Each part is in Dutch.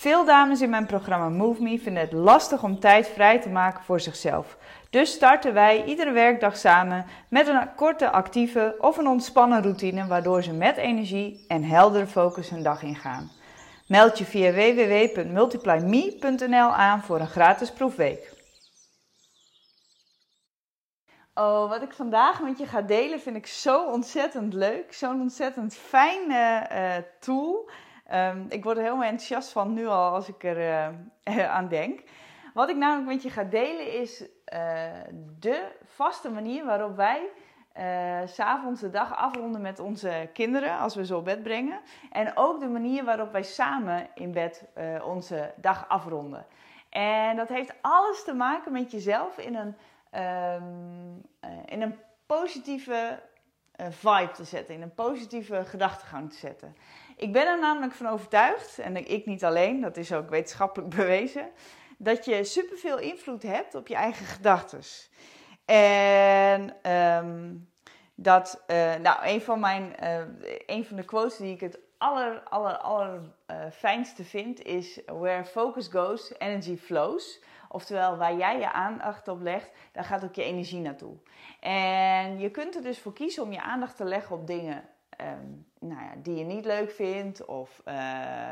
Veel dames in mijn programma Move Me vinden het lastig om tijd vrij te maken voor zichzelf. Dus starten wij iedere werkdag samen met een korte actieve of een ontspannen routine waardoor ze met energie en heldere focus hun dag ingaan. Meld je via www.multiplyme.nl aan voor een gratis proefweek. Oh, wat ik vandaag met je ga delen vind ik zo ontzettend leuk. Zo'n ontzettend fijne uh, tool. Um, ik word er helemaal enthousiast van nu al als ik er uh, aan denk. Wat ik namelijk met je ga delen is uh, de vaste manier waarop wij uh, s'avonds de dag afronden met onze kinderen als we ze op bed brengen. En ook de manier waarop wij samen in bed onze dag afronden. En dat heeft alles te maken met jezelf in een, um, in een positieve vibe te zetten, in een positieve gedachtegang te zetten. Ik ben er namelijk van overtuigd, en ik niet alleen, dat is ook wetenschappelijk bewezen, dat je superveel invloed hebt op je eigen gedachten. En um, dat, uh, nou, een van mijn, uh, een van de quotes die ik het aller, aller, aller uh, fijnste vind is: Where focus goes, energy flows. Oftewel, waar jij je aandacht op legt, daar gaat ook je energie naartoe. En je kunt er dus voor kiezen om je aandacht te leggen op dingen um, nou ja, die je niet leuk vindt, of uh,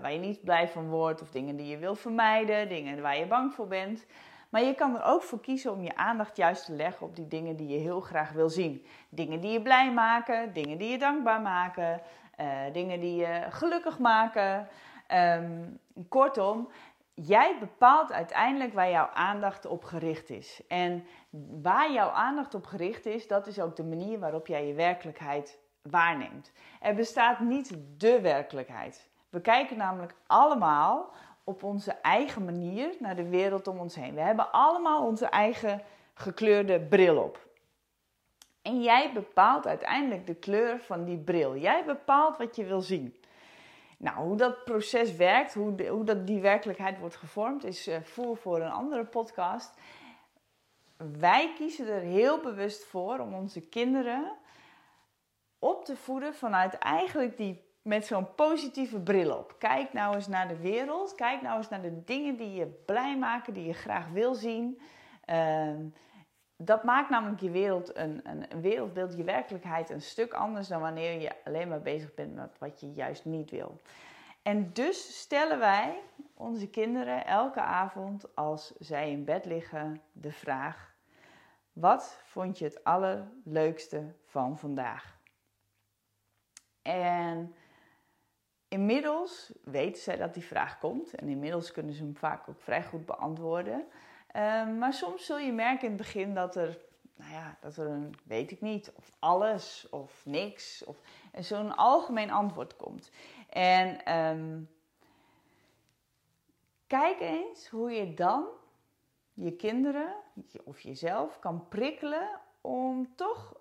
waar je niet blij van wordt, of dingen die je wil vermijden, dingen waar je bang voor bent. Maar je kan er ook voor kiezen om je aandacht juist te leggen op die dingen die je heel graag wil zien. Dingen die je blij maken, dingen die je dankbaar maken, uh, dingen die je gelukkig maken. Um, kortom, jij bepaalt uiteindelijk waar jouw aandacht op gericht is. En waar jouw aandacht op gericht is, dat is ook de manier waarop jij je werkelijkheid waarneemt. Er bestaat niet de werkelijkheid. We kijken namelijk allemaal op onze eigen manier naar de wereld om ons heen. We hebben allemaal onze eigen gekleurde bril op. En jij bepaalt uiteindelijk de kleur van die bril. Jij bepaalt wat je wil zien. Nou, hoe dat proces werkt, hoe, hoe dat die werkelijkheid wordt gevormd, is uh, voer voor een andere podcast. Wij kiezen er heel bewust voor om onze kinderen op te voeden vanuit eigenlijk die met zo'n positieve bril op. Kijk nou eens naar de wereld. Kijk nou eens naar de dingen die je blij maken, die je graag wil zien. Uh, dat maakt namelijk je wereld een, een, wereldbeeld, je werkelijkheid een stuk anders dan wanneer je alleen maar bezig bent met wat je juist niet wil. En dus stellen wij onze kinderen elke avond als zij in bed liggen de vraag: wat vond je het allerleukste van vandaag? En inmiddels weten zij dat die vraag komt. En inmiddels kunnen ze hem vaak ook vrij goed beantwoorden. Um, maar soms zul je merken in het begin dat er, nou ja, dat er een weet ik niet, of alles, of niks, of zo'n algemeen antwoord komt. En um, kijk eens hoe je dan je kinderen of jezelf kan prikkelen om toch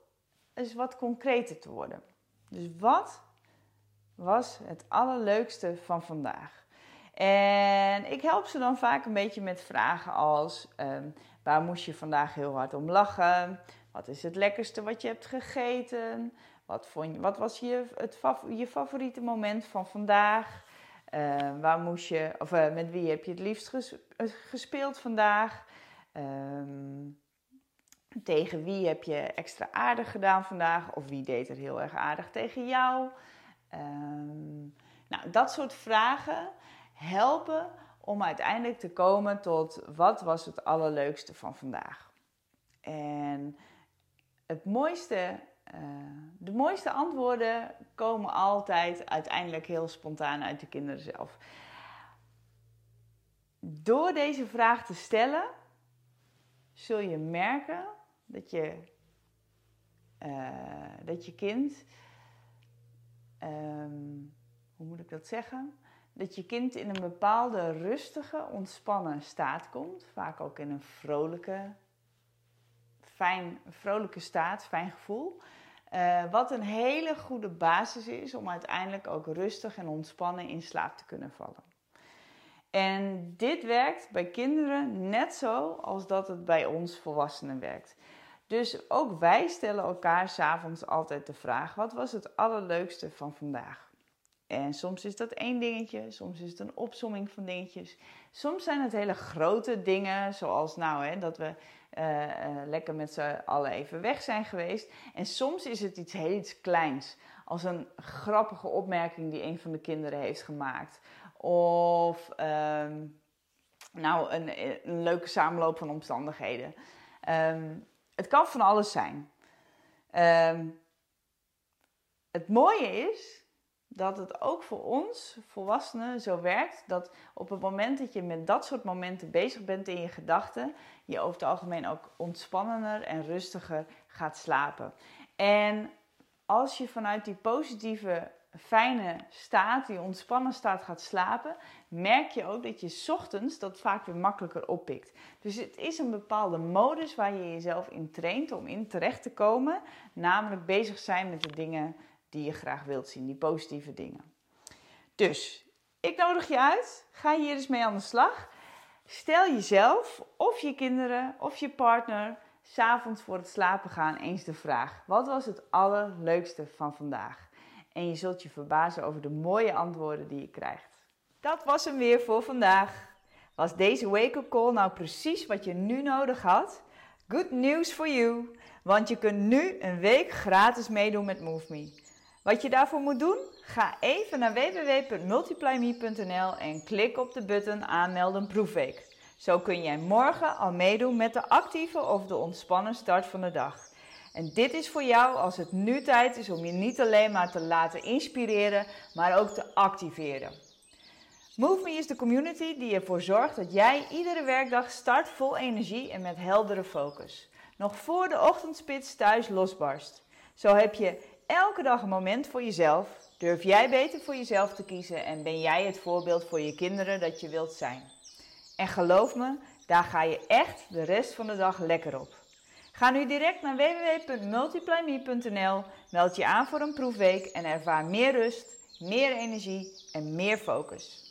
eens wat concreter te worden. Dus wat was het allerleukste van vandaag? En ik help ze dan vaak een beetje met vragen als: um, waar moest je vandaag heel hard om lachen? Wat is het lekkerste wat je hebt gegeten? Wat, vond je, wat was je, het, je favoriete moment van vandaag? Uh, waar moest je, of uh, met wie heb je het liefst ges, gespeeld vandaag? Um, tegen wie heb je extra aardig gedaan vandaag? Of wie deed er heel erg aardig tegen jou? Nou, dat soort vragen helpen om uiteindelijk te komen tot wat was het allerleukste van vandaag. En het mooiste, uh, de mooiste antwoorden komen altijd uiteindelijk heel spontaan uit de kinderen zelf. Door deze vraag te stellen, zul je merken dat je, uh, dat je kind, um, hoe moet ik dat zeggen? Dat je kind in een bepaalde rustige, ontspannen staat komt. Vaak ook in een vrolijke, fijn, vrolijke staat, fijn gevoel. Uh, wat een hele goede basis is om uiteindelijk ook rustig en ontspannen in slaap te kunnen vallen. En dit werkt bij kinderen net zo als dat het bij ons volwassenen werkt. Dus ook wij stellen elkaar s'avonds altijd de vraag: wat was het allerleukste van vandaag? En soms is dat één dingetje, soms is het een opsomming van dingetjes. Soms zijn het hele grote dingen, zoals nou hè, dat we uh, uh, lekker met z'n allen even weg zijn geweest. En soms is het iets heel iets kleins, als een grappige opmerking die een van de kinderen heeft gemaakt. Of uh, nou, een, leuke samenloop van omstandigheden. Um, het kan van alles zijn. Ehm, het mooie is dat het ook voor ons, volwassenen, zo werkt dat op het moment dat je met dat soort momenten bezig bent in je gedachten, je over het algemeen ook ontspannender en rustiger gaat slapen. En als je vanuit die positieve, fijne staat, die ontspannen staat gaat slapen, merk je ook dat je ochtends dat vaak weer makkelijker oppikt. Dus het is een bepaalde modus waar je jezelf in traint om in terecht te komen, namelijk bezig zijn met de dingen die je graag wilt zien, die positieve dingen. Dus ik nodig je uit. Ga hier eens mee aan de slag. Stel jezelf of je kinderen of je partner s'avonds voor het slapen gaan eens de vraag: wat was het allerleukste van vandaag? En je zult je verbazen over de mooie antwoorden die je krijgt. Dat was hem weer voor vandaag. Was deze wake-up call nou precies wat je nu nodig had? Good news for you, want je kunt nu een week gratis meedoen met MoveMe. Wat je daarvoor moet doen? Ga even naar www.multiplyme.nl en klik op de button aanmelden proefweek. Zo kun jij morgen al meedoen met de actieve of de ontspannen start van de dag. En dit is voor jou als het nu tijd is om je niet alleen maar te laten inspireren, maar ook te activeren. MoveMe is de community die ervoor zorgt dat jij iedere werkdag start vol energie en met heldere focus. Nog voor de ochtendspits thuis losbarst. Zo heb je elke dag een moment voor jezelf. Durf jij beter voor jezelf te kiezen en ben jij het voorbeeld voor je kinderen dat je wilt zijn. En geloof me, daar ga je echt de rest van de dag lekker op. Ga nu direct naar www.multiplyme.nl, meld je aan voor een proefweek en ervaar meer rust, meer energie en meer focus.